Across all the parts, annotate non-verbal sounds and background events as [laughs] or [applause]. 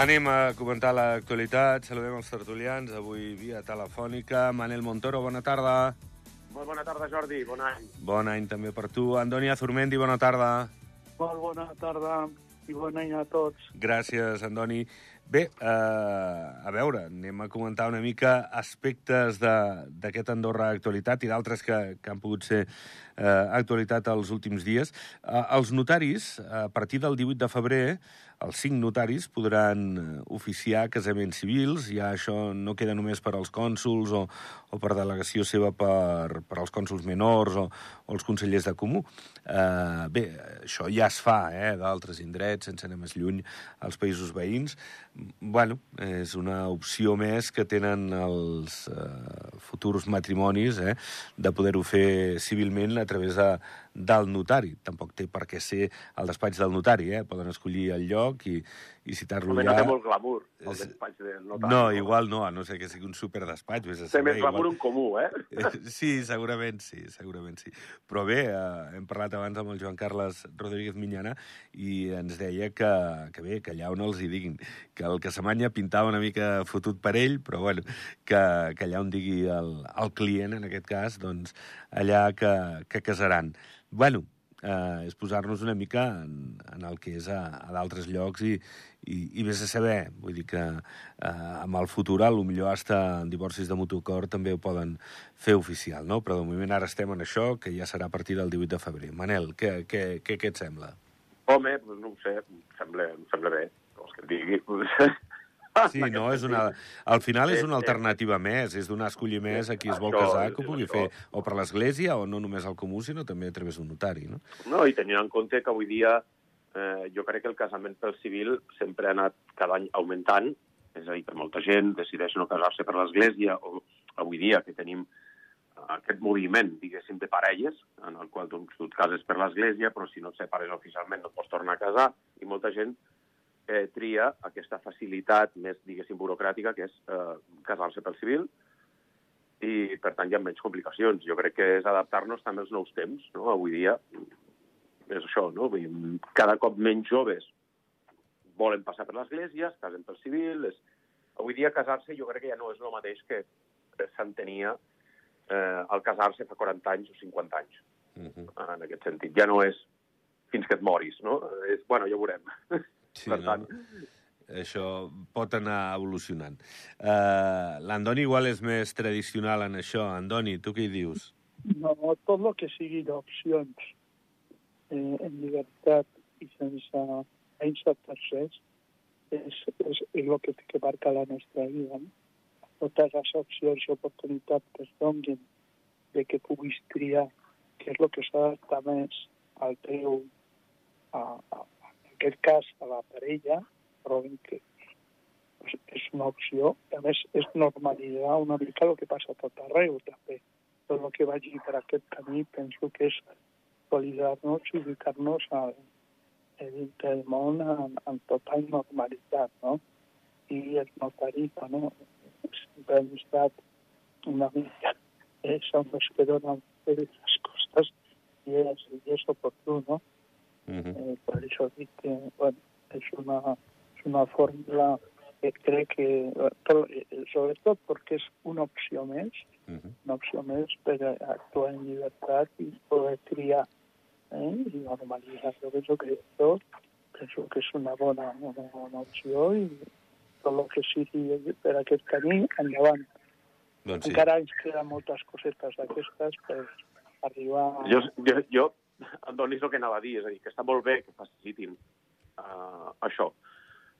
Anem a comentar l'actualitat. Saludem els tertulians, avui via telefònica. Manel Montoro, bona tarda. Molt bona tarda, Jordi. Bon any. Bon any també per tu. Andoni Azurmendi, bona tarda. Molt bona tarda i bon any a tots. Gràcies, Andoni. Bé, eh, a veure, anem a comentar una mica aspectes de- d'aquest Andorra Actualitat i d'altres que, que han pogut ser eh, actualitat els últims dies. Eh, els notaris, a partir del 18 de febrer, els cinc notaris podran eh, oficiar casaments civils. Ja això no queda només per als cònsuls o, o per delegació seva per, per als cònsuls menors o, o els consellers de comú. Eh, bé, això ja es fa, eh, d'altres indrets, sense anar més lluny, als països veïns. Bueno, és una opció més que tenen els eh, futurs matrimonis eh, de poder-ho fer civilment a través de, del notari. Tampoc té per què ser el despatx del notari, eh? Poden escollir el lloc i, i citar-lo ja... no té molt glamour, el despatx de notari. No, igual no, a no ser que sigui un superdespatx. vés a Té més glamour igual- en comú, eh? [laughs] Sí, segurament sí, segurament sí. Però bé, eh, hem parlat abans amb el Joan Carles Rodríguez Minyana i ens deia que, que bé, que allà on els hi diguin, que el que Samanya pintava una mica fotut per ell, però bueno, que, que allà on digui el, el client, en aquest cas, doncs allà que, que casaran. Bueno, eh, és posar-nos una mica en, en el que és a, a d'altres llocs i, i, i vés a saber, vull dir que eh, amb el futur, a lo millor hasta divorcis de mutu acord també ho poden fer oficial, no? Però de moment ara estem en això, que ja serà a partir del 18 de febrer. Manel, què, què, què, què et sembla? Home, doncs no ho sé, em sembla, em sembla bé. Vols que et digui? [laughs] Sí, [laughs] no, és una... Al final és una alternativa més, és donar a escollir més a qui es vol Això, casar, que ho pugui això. fer o per l'església o no només al comú, sinó també a través d'un notari, no? No, i tenint en compte que avui dia eh, jo crec que el casament pel civil sempre ha anat cada any augmentant, és a dir, que molta gent decideix no casar-se per l'església, o avui dia que tenim aquest moviment, diguéssim, de parelles, en el qual tu, tu et cases per l'església, però si no et separes oficialment no et pots tornar a casar, i molta gent eh, tria aquesta facilitat més, diguéssim, burocràtica, que és eh, casar-se pel civil, i, per tant, hi ha menys complicacions. Jo crec que és adaptar-nos també als nous temps, no? Avui dia és això, no? Vull dir, cada cop menys joves volen passar per l'església, es casen pel civil... És... Avui dia casar-se jo crec que ja no és el mateix que s'entenia eh, al casar-se fa 40 anys o 50 anys, Uh -huh. en aquest sentit. Ja no és fins que et moris, no? És, bueno, ja ho veurem. [laughs] Sí, per no? tant, Això pot anar evolucionant. Uh, L'Andoni igual és més tradicional en això. Andoni, tu què hi dius? No, tot el que sigui d'opcions eh, en llibertat i sense sense tercers és, és, és el que té que marcar la nostra vida. No? Totes les opcions i oportunitats que es donin de que puguis triar què és el que s'adapta més al teu, a, a, aquest cas, a la parella, però que és, una opció. A més, és normalitzar una mica el que passa a tot arreu, també. Tot el que vagi per aquest camí penso que és solidar-nos i ubicar-nos dintre del món en, en total normalitat, no? I els notaris, bueno, sempre han estat una mica eh, són els que donen les coses i és, i és oportú, no? -huh. Per això dic que bueno, és, una, és una fórmula que crec que, però, sobretot perquè és una opció més, Uh -huh. una opció més per actuar en llibertat i poder triar eh? i normalitzar. Jo penso que tot penso que és una bona, una bona opció i tot el que sigui per aquest camí, endavant. Doncs Sí. sí. Encara ens queden moltes cosetes d'aquestes per arribar... Jo, jo, jo Andoni, és el que anava a dir, és a dir, que està molt bé que facilitin uh, això,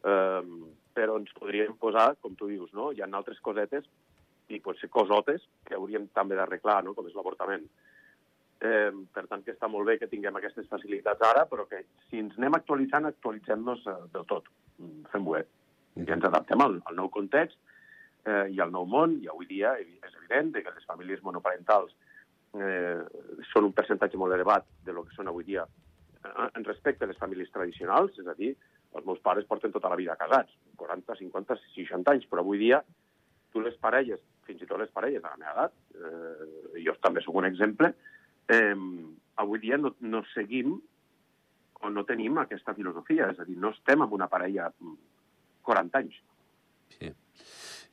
um, però ens podríem posar, com tu dius, no? hi ha altres cosetes i potser cosotes que hauríem també d'arreglar, no? com és l'avortament. Eh, per tant, que està molt bé que tinguem aquestes facilitats ara, però que si ens anem actualitzant, actualitzem-nos eh, del tot. Mm, Fem-ho bé. I ens adaptem al, al nou context eh, i al nou món, i avui dia és evident que les famílies monoparentals eh, són un percentatge molt elevat de lo que són avui dia eh, en respecte a les famílies tradicionals, és a dir, els meus pares porten tota la vida casats, 40, 50, 60 anys, però avui dia tu les parelles, fins i tot les parelles de la meva edat, eh, jo també sóc un exemple, eh, avui dia no, no seguim o no tenim aquesta filosofia, és a dir, no estem amb una parella 40 anys. Sí.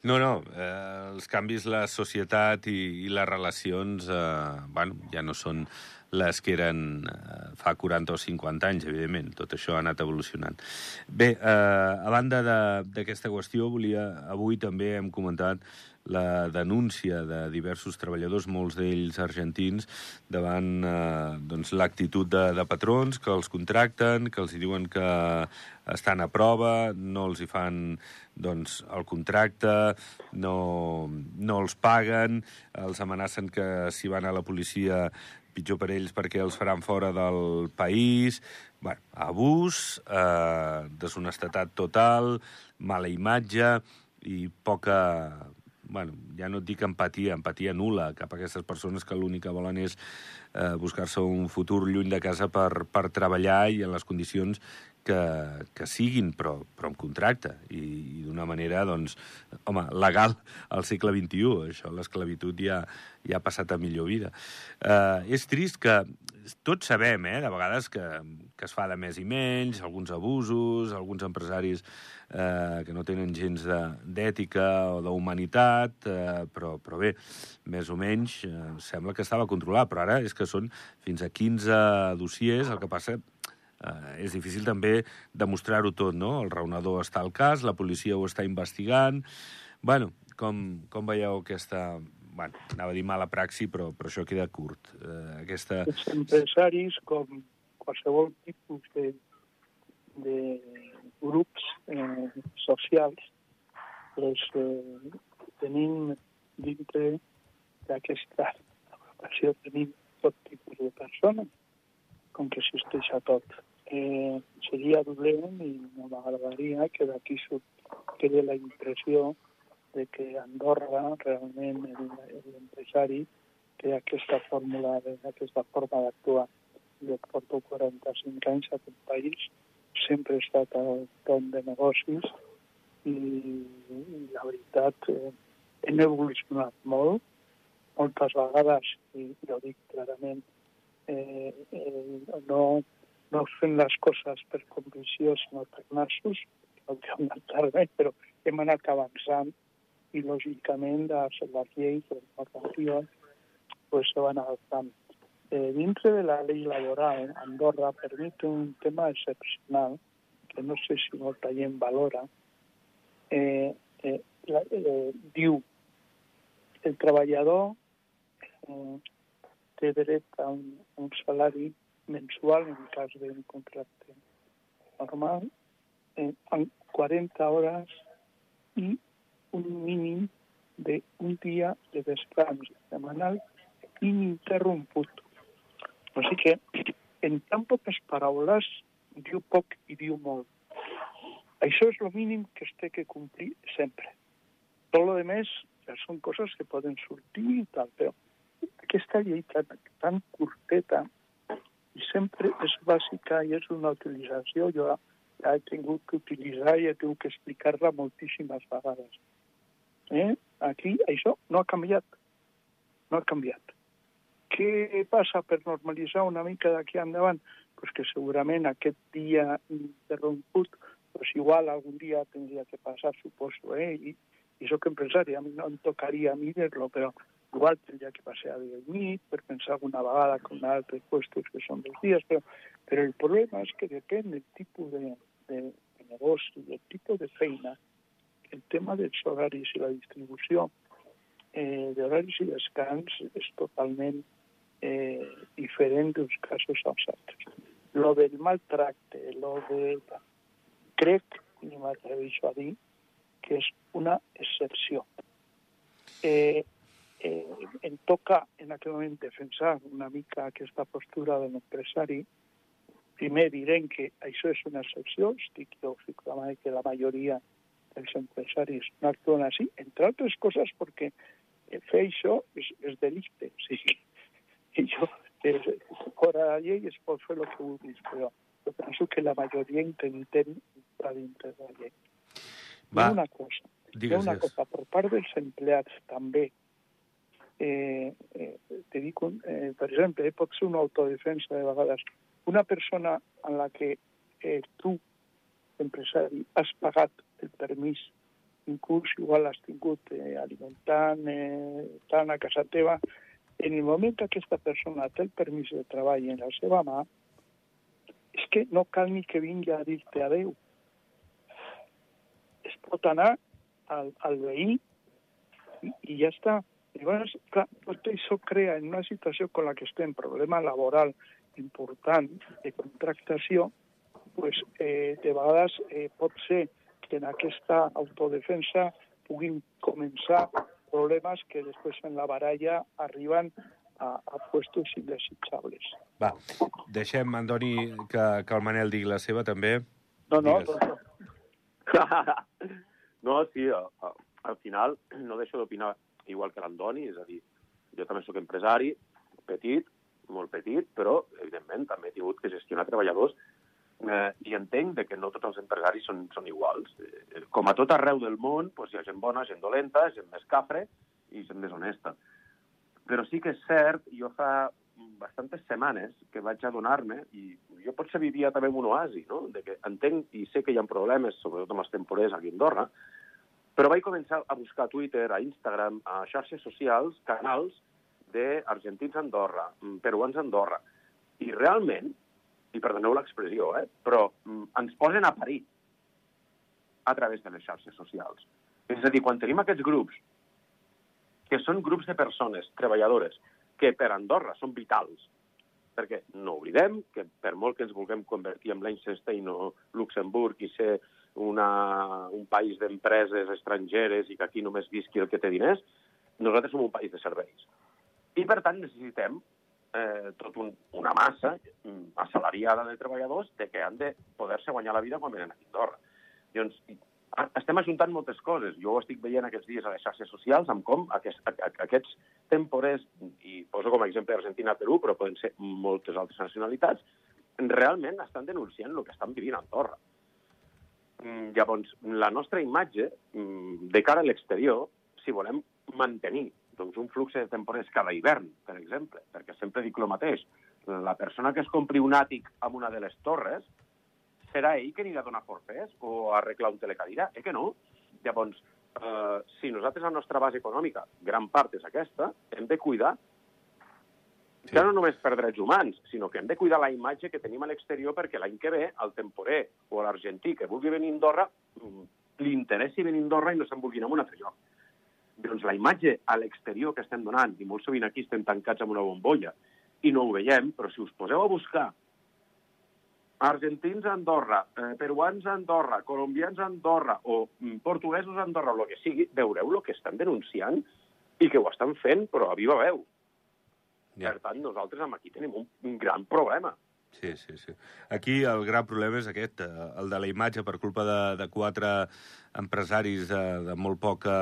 No, no, eh, els canvis, la societat i, i les relacions, eh, bueno, ja no són les que eren eh, fa 40 o 50 anys, evidentment. Tot això ha anat evolucionant. Bé, eh, a banda d'aquesta qüestió, volia, avui també hem comentat la denúncia de diversos treballadors, molts d'ells argentins, davant eh, doncs, l'actitud de, de patrons que els contracten, que els diuen que estan a prova, no els hi fan doncs, el contracte, no, no els paguen, els amenacen que si van a la policia pitjor per ells perquè els faran fora del país, bueno, abús, eh, deshonestetat total, mala imatge i poca, bueno, ja no et dic empatia, empatia nula cap a aquestes persones que l'únic que volen és eh, buscar-se un futur lluny de casa per, per treballar i en les condicions que, que siguin, però, però amb contracte i, i d'una manera, doncs, home, legal al segle XXI. Això, l'esclavitud ja, ja ha passat a millor vida. Eh, és trist que tots sabem, eh, de vegades, que, que es fa de més i menys, alguns abusos, alguns empresaris eh, que no tenen gens d'ètica o d'humanitat, eh, però, però bé, més o menys eh, sembla que estava controlat, però ara és que són fins a 15 dossiers, el que passa eh, és difícil també demostrar-ho tot, no? El raonador està al cas, la policia ho està investigant... Bueno, com, com veieu aquesta... Bueno, anava a dir mala praxi, però, però això queda curt. Eh, aquesta... Els empresaris, com qualsevol tipus de, de grups eh, socials, pues, eh, tenim dintre d'aquesta agrupació tenim tot tipus de persones, com que existeix a tot eh, seria dolent i no m'agradaria que d'aquí quedi la impressió de que Andorra realment l'empresari té aquesta fórmula, aquesta forma d'actuar. Jo porto 45 anys a aquest país, sempre he estat al tom de negocis i, i la veritat eh, hem evolucionat molt, moltes vegades, i jo dic clarament, eh, eh, no no fent les coses per convicció, sinó per nassos, no que tardament, però hem anat avançant i, lògicament, les, les lleis, les normatives, pues, se van adaptant. Eh, dintre de la llei laboral, Andorra permite un tema excepcional, que no sé si molta gent valora, eh, eh, la, eh, diu el treballador eh, té a un, un salari mensual en cas d'un contracte normal, eh, en 40 hores i un mínim d'un dia de descans ininterromput. O sigui que, en tan poques paraules, diu poc i diu molt. Això és el mínim que es té que complir sempre. Tot el més ja són coses que poden sortir i tal, però aquesta llei tan, tan curteta i sempre és bàsica i és una utilització. Jo ja he tingut que utilitzar i he tingut que explicar-la moltíssimes vegades. Eh? Aquí això no ha canviat. No ha canviat. Què passa per normalitzar una mica d'aquí endavant? Pues que segurament aquest dia interromput, pues igual algun dia tindria que passar, suposo, eh? I, i soc empresari, a mi no em tocaria a mi dir-lo, però igual tendría que pasear de nit per pensar alguna vegada con altres puestos que són dos dies, però, però el problema és que depèn del tipus de, de, de negoci, del tipus de feina, el tema dels horaris i la distribució eh, d'horaris i descans és totalment eh, diferent d'uns casos als altres. Lo del maltracte, lo de... Crec, i m'atreveixo a dir, que és una excepció. Eh, eh, em toca en aquell moment defensar una mica aquesta postura de l'empresari. Primer direm que això és una excepció, estic jo que la majoria dels empresaris no actuen així, entre altres coses perquè fer això és, és delicte. O sigui, [laughs] i jo, és, fora de la llei es pot fer el que vulguis, però jo penso que la majoria intentem estar dintre de la llei. Va. Hi ha una cosa, digues, hi ha una cosa per part dels empleats també, eh, eh, te dic, un, eh, per exemple, eh, pot ser una autodefensa de vegades. Una persona en la que eh, tu empresari has pagat el permís, inclús igual has tingut eh, alimentant, eh, tant a casa teva, en el moment que aquesta persona té el permís de treball en la seva mà, és que no cal ni que vingui a dir-te adeu. Es pot anar al, al veí i, i ja està. Llavors, clar, tot això crea en una situació con la que estem, problema laboral important de contractació, pues, eh, de vegades eh, pot ser que en aquesta autodefensa puguin començar problemes que després en la baralla arriben a, a puestos indesitjables. Va, deixem, Andoni, que, que el Manel digui la seva, també. No, no, Digues. no, no, [laughs] sí, al final no deixo d'opinar igual que l'Andoni, és a dir, jo també sóc empresari, petit, molt petit, però, evidentment, també he tingut que gestionar treballadors eh, i entenc de que no tots els empresaris són, són iguals. Eh, com a tot arreu del món, doncs hi ha gent bona, gent dolenta, gent més cafre i gent més honesta. Però sí que és cert, jo fa bastantes setmanes que vaig adonar-me, i jo potser vivia també en un oasi, no? de que entenc i sé que hi ha problemes, sobretot amb els temporers aquí a Andorra, però vaig començar a buscar a Twitter, a Instagram, a xarxes socials, canals d'argentins a Andorra, mm, peruans a Andorra. I realment, i perdoneu l'expressió, eh, però mm, ens posen a parir a través de les xarxes socials. És a dir, quan tenim aquests grups, que són grups de persones treballadores, que per Andorra són vitals, perquè no oblidem que per molt que ens vulguem convertir en Liechtenstein o Luxemburg i ser una, un país d'empreses estrangeres i que aquí només visqui el que té diners, nosaltres som un país de serveis. I, per tant, necessitem eh, tot un, una massa mm, assalariada de treballadors de que han de poder-se guanyar la vida quan venen a Andorra. Llavors, estem ajuntant moltes coses. Jo ho estic veient aquests dies a les xarxes socials amb com aquest, a, a, aquests temporers, i poso com a exemple Argentina-Perú, però poden ser moltes altres nacionalitats, realment estan denunciant el que estan vivint a Andorra. Mm, Llavors, la nostra imatge, mm, de cara a l'exterior, si volem mantenir doncs, un flux de temporers cada hivern, per exemple, perquè sempre dic el mateix, la persona que es compri un àtic amb una de les torres serà ell que anirà a donar forfers o a arreglar un telecadira? Eh que no? Llavors, eh, si nosaltres la nostra base econòmica, gran part és aquesta, hem de cuidar Sí. ja no només per drets humans, sinó que hem de cuidar la imatge que tenim a l'exterior perquè l'any que ve el temporer o l'argentí que vulgui venir a Andorra mm, li interessi venir a Andorra i no se'n vulgui anar a un altre lloc. Doncs la imatge a l'exterior que estem donant, i molt sovint aquí estem tancats amb una bombolla, i no ho veiem, però si us poseu a buscar argentins a Andorra, eh, peruans a Andorra, colombians a Andorra o mm, portuguesos a Andorra, el que sigui, veureu el que estan denunciant i que ho estan fent, però a viva veu. Ja. Per tant, nosaltres amb aquí tenim un, un gran problema. Sí, sí, sí. Aquí el gran problema és aquest, eh, el de la imatge per culpa de, de quatre empresaris de, de molt poca,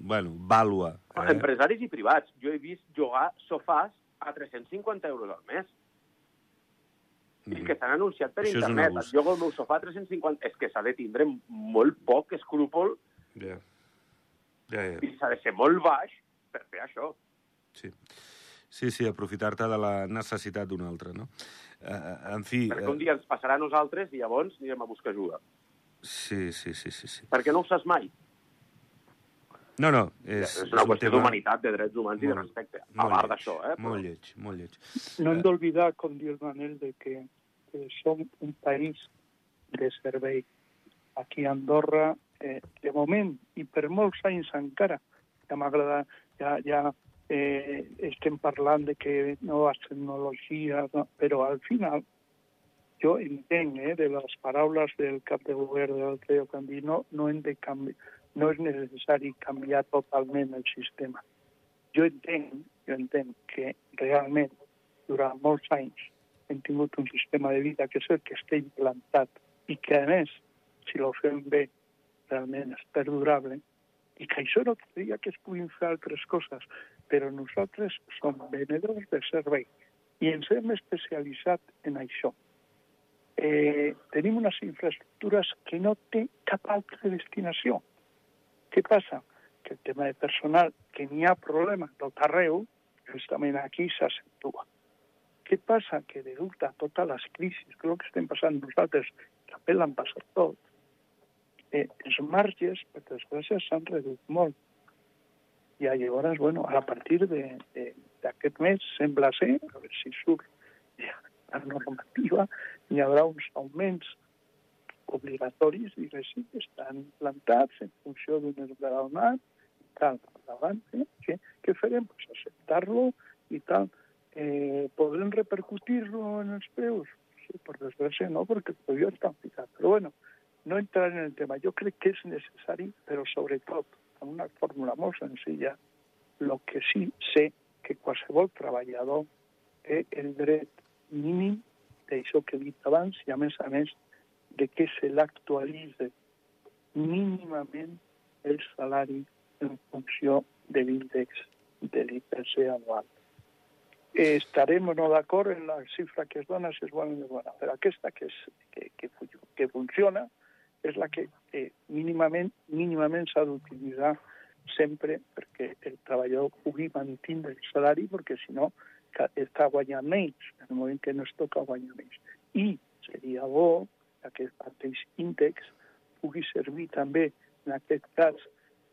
bueno, vàlua. Eh? Empresaris i privats. Jo he vist jugar sofàs a 350 euros al mes i que s'han anunciat per Mm. Això un internet. Et llogo el meu sofà a 350... És que s'ha de tindre molt poc escrúpol Ja. Ja, ja. i s'ha de ser molt baix per fer això. Sí. Sí, sí, aprofitar-te de la necessitat d'un altre, no? Eh, en fi... Perquè un Eh, dia ens passarà a nosaltres i llavors anirem a buscar ajuda. sí, sí, sí, sí, sí. Perquè no ho saps mai. No, no, És, és, és una un qüestió tema d'humanitat, de drets humans i de molt- respecte. A molt part d'això, eh? Molt lleig, molt lleig. No hem d'oblidar, com diu el Manel, de que, que som un país de servei. Aquí a Andorra, eh, de moment, i per molts anys encara, ja m'agrada, ja, ja eh, estem parlant de que noves tecnologies, no? però al final jo entenc eh, de les paraules del cap de govern de l'altre dia que han dit no, no, hem de canvi, no és necessari canviar totalment el sistema. Jo entenc, jo entenc que realment durant molts anys hem tingut un sistema de vida que és el que està implantat i que, a més, si lo fem bé, realment és perdurable, i que això no tindria que es puguin fer altres coses, però nosaltres som venedors de servei i ens hem especialitzat en això. Eh, tenim unes infraestructures que no té cap altra destinació. Què passa? Que el tema de personal, que n'hi ha problema tot arreu, justament aquí s'accentua. Què passa? Que degut a totes les crisis, que el que estem passant nosaltres, apel·len pas a tot, eh, els marges, per desgràcia, s'han reduït molt. I llavors, bueno, a partir d'aquest mes sembla ser, a veure si surt ja, la normativa, hi haurà uns augments obligatoris, diguéssim, que estan plantats en funció d'un esglaonat, tal, davant, eh? què, què farem? Pues acceptar-lo i tal. Eh, podrem repercutir-lo en els preus? Sí, per desgràcia no, perquè el preu està ficat. Però bueno, no entrar en el tema. Jo crec que és necessari, però sobretot, amb una fórmula molt senzilla, el que sí sé que qualsevol treballador té el dret mínim d'això que he dit abans i, a més a més, de que se l'actualitzi mínimament el salari en funció de l'índex de l'IPC anual. Estarem o no d'acord en la xifra que es dona, si és bona o no és bona, però aquesta que, és, que, que, que funciona és la que eh, mínimament, mínimament s'ha d'utilitzar sempre perquè el treballador pugui mantenir el salari, perquè si no està guanyant menys, en el moment que no es toca guanyar menys. I seria bo aquest mateix índex pugui servir també, en aquest cas,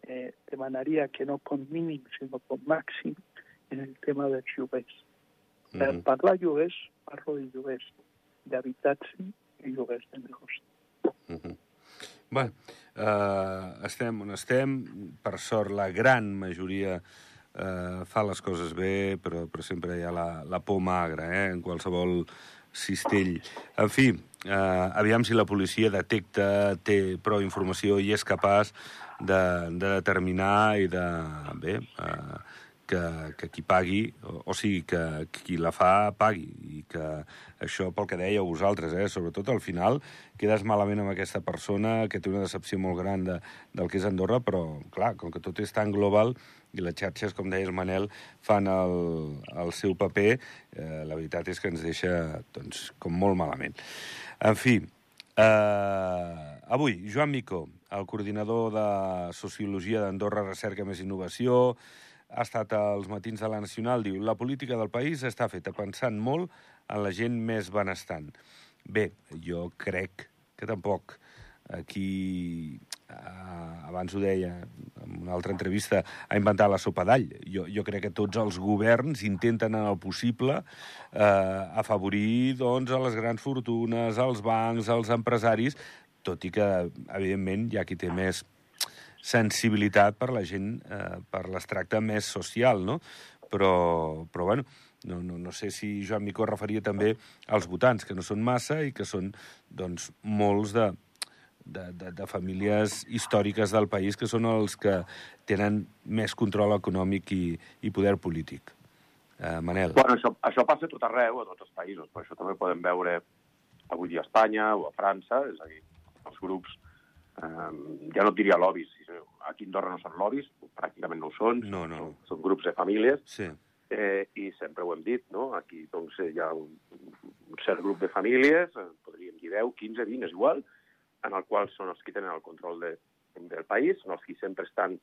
eh, demanaria que no com mínim, sinó com màxim, en el tema dels lloguers. Mm -hmm. Per parlar de lloguers, parlo de lloguers d'habitatge i lloguers de negoci. Mm -hmm. Bé, eh, estem on estem. Per sort, la gran majoria eh, fa les coses bé, però, però sempre hi ha la, la por magra, eh, en qualsevol cistell. En fi, eh, aviam si la policia detecta, té prou informació i és capaç de, de determinar i de... Bé, eh, que, que qui pagui, o, o sigui, que, que qui la fa pagui, i que això pel que dèieu vosaltres, eh, sobretot al final quedes malament amb aquesta persona que té una decepció molt gran de, del que és Andorra, però, clar, com que tot és tan global i les xarxes, com deies, Manel, fan el, el seu paper, eh, la veritat és que ens deixa, doncs, com molt malament. En fi, eh, avui, Joan Micó, el coordinador de Sociologia d'Andorra Recerca Més Innovació, ha estat als matins de la Nacional, diu la política del país està feta pensant molt en la gent més benestant. Bé, jo crec que tampoc aquí, eh, abans ho deia en una altra entrevista, ha inventat la sopa d'all. Jo, jo crec que tots els governs intenten en el possible eh, afavorir doncs, a les grans fortunes, als bancs, als empresaris, tot i que, evidentment, hi ha qui té més sensibilitat per la gent, eh, per l'extracte més social, no? Però, però bueno, no, no, no sé si Joan Micó referia també als votants, que no són massa i que són, doncs, molts de, de, de, de famílies històriques del país que són els que tenen més control econòmic i, i poder polític. Eh, Manel. Bueno, això, això passa tot arreu, a tots els països, per això també podem veure avui dia a Espanya o a França, és a dir, els grups eh, ja no et diria lobbies, aquí a Andorra no són lobbies, pràcticament no ho són, no, no. Són, són grups de famílies, sí. eh, i sempre ho hem dit, no? aquí doncs, hi ha un, un cert grup de famílies, podríem dir 10, 15, 20, és igual, en el qual són els que tenen el control de, del país, són els que sempre estan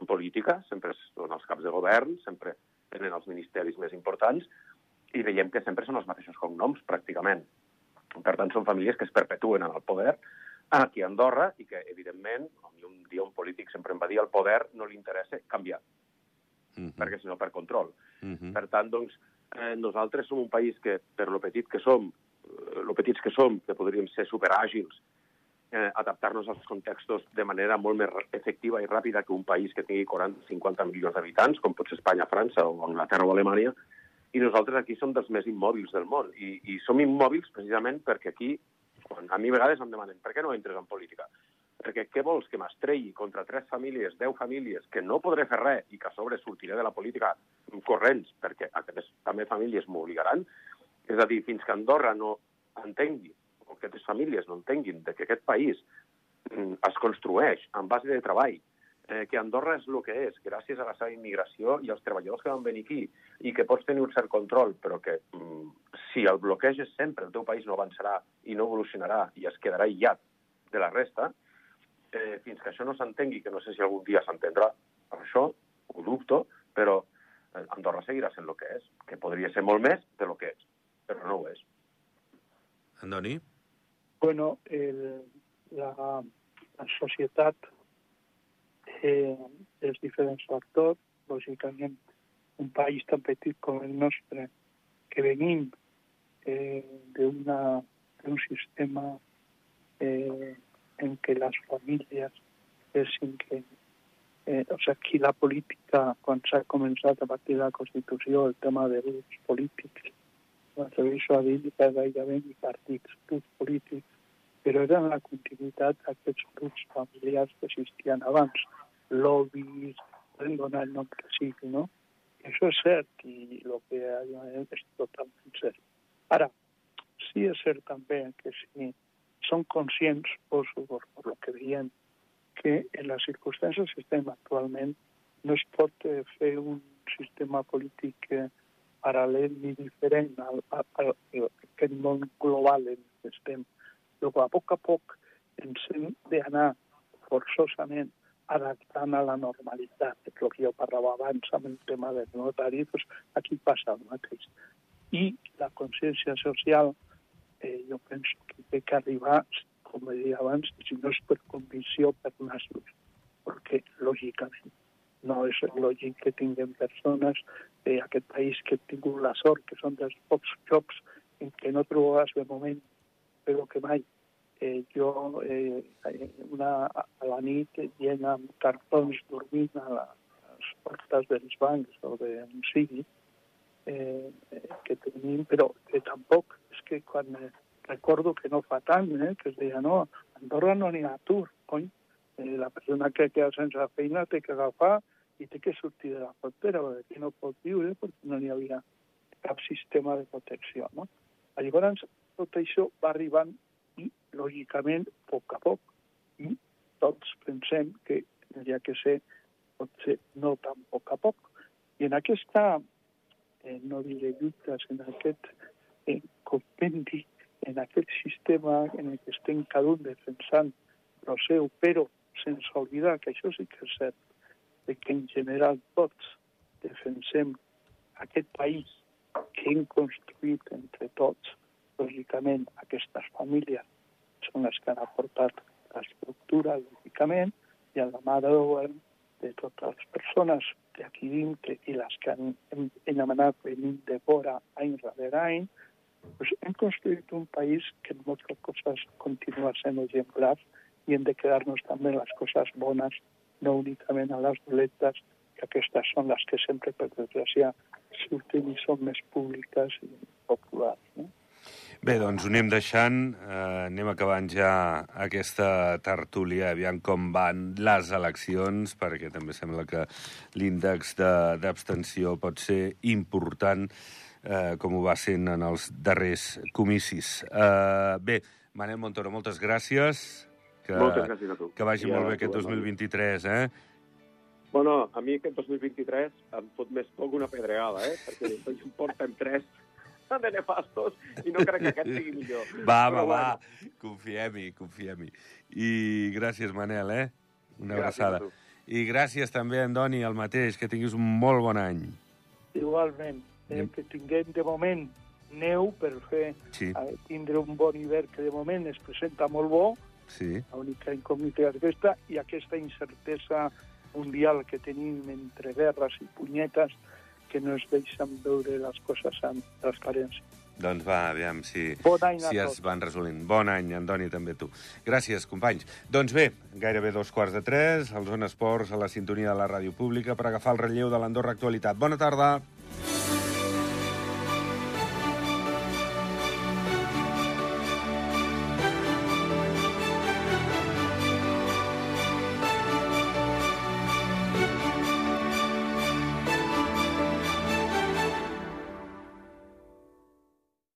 en política, sempre són els caps de govern, sempre tenen els ministeris més importants, i veiem que sempre són els mateixos cognoms, pràcticament. Per tant, són famílies que es perpetuen en el poder, aquí a Andorra i que, evidentment, un dia un polític sempre em va dir el poder no li interessa canviar, mm -hmm. perquè sinó per control. Mm -hmm. Per tant, doncs, eh, nosaltres som un país que, per lo petit que som, eh, lo petits que som, que podríem ser superàgils, eh, adaptar-nos als contextos de manera molt més efectiva i ràpida que un país que tingui 40-50 milions d'habitants, com pot ser Espanya, França o Anglaterra o Alemanya, i nosaltres aquí som dels més immòbils del món. I, i som immòbils precisament perquè aquí quan a mi a vegades em demanen per què no entres en política? Perquè què vols, que m'estrelli contra tres famílies, deu famílies, que no podré fer res i que a sobre sortiré de la política corrents, perquè aquestes també famílies m'obligaran? És a dir, fins que Andorra no entengui, o que aquestes famílies no entenguin de que aquest país mm, es construeix en base de treball, eh, que Andorra és el que és, gràcies a la seva immigració i als treballadors que van venir aquí, i que pots tenir un cert control, però que mm, si el bloqueges sempre, el teu país no avançarà i no evolucionarà i es quedarà aïllat de la resta, eh, fins que això no s'entengui, que no sé si algun dia s'entendrà això, ho dubto, però eh, Andorra seguirà sent el que és, que podria ser molt més de lo que és, però no ho és. Andoni? Bueno, el, la, la societat eh, els diferents factors, lògicament un país tan petit com el nostre, que venim eh, d'un sistema eh, en què les famílies pensin que eh, o sigui, aquí la política, quan s'ha començat a partir de la Constitució, el tema de grups polítics, m'atreveixo a dir que gairebé ni però eren la continuïtat d'aquests grups familiars que existien abans, lobbies, podem donar el nom que sigui, no? Això és cert i el que és totalment cert. Ara, sí és cert també que si són conscients, o per, per lo que veiem, que en les circumstàncies que estem actualment no es pot eh, fer un sistema polític eh, paral·lel ni diferent al, al, al, al aquest món global en què estem. Però a poc a poc ens hem d'anar forçosament adaptant a la normalitat. El que jo parlava abans amb el tema del notari, doncs aquí passa el mateix. I la consciència social, eh, jo penso que té que arribar, com deia abans, si no és per convicció, per nassos. Perquè, lògicament, no és lògic que tinguem persones d'aquest país que han tingut la sort, que són dels pocs jocs en què no trobaràs de moment, però que mai eh, jo eh, una, a la nit llena amb cartons dormint a, la, a les portes dels bancs o d'on sigui eh, que tenim, però que tampoc és que quan eh, recordo que no fa tant, eh, que es deia no, Andorra no n'hi ha atur, cony, eh, la persona que queda sense feina té que agafar i té que sortir de la frontera, perquè no pot viure perquè no n'hi havia cap sistema de protecció. No? Llavors, tot això va arribant i, lògicament, a poc a poc, i tots pensem que hi ha que ser, pot ser no tan a poc a poc. I en aquesta, eh, no diré lluites, en aquest eh, compendi, en aquest sistema en el que estem cada un defensant el seu, però sense oblidar que això sí que és cert, que en general tots defensem aquest país que hem construït entre tots, lògicament, aquestes famílies són les que han aportat l'estructura, lògicament, i a la mà govern de totes les persones d'aquí dintre i les que han, hem, hem anat venint de fora any darrere any, pues hem construït un país que en moltes coses continua sent exemplar i hem de quedar-nos també les coses bones, no únicament a les dolentes, que aquestes són les que sempre, per desgràcia, surten i són més públiques i populars. No? Bé, doncs ho anem deixant, eh, anem acabant ja aquesta tertúlia, aviam com van les eleccions, perquè també sembla que l'índex d'abstenció pot ser important, eh, com ho va sent en els darrers comicis. Eh, bé, Manel Montoro, moltes gràcies. Que, moltes gràcies a tu. Que vagi I molt bé aquest 2023, eh? Bueno, a mi aquest 2023 em fot més poc una pedregada, eh? Perquè em porten tres de nefastos i no crec que aquest sigui millor. [laughs] Va, va, va, confiem-hi, confiem-hi. I gràcies, Manel, eh? Una gràcies abraçada. I gràcies també, Andoni, el mateix, que tinguis un molt bon any. Igualment, eh, que tinguem de moment neu per fer sí. eh, tindre un bon hivern que de moment es presenta molt bo, sí. l'única incògnita és aquesta, i aquesta incertesa mundial que tenim entre guerres i punyetes, que no es deixen veure les coses amb transparència. Doncs va, aviam si, bon any si es van resolent. Bon any, Andoni, també tu. Gràcies, companys. Doncs bé, gairebé dos quarts de tres, al Zona Esports, a la sintonia de la ràdio pública, per agafar el relleu de l'Andorra Actualitat. Bona tarda.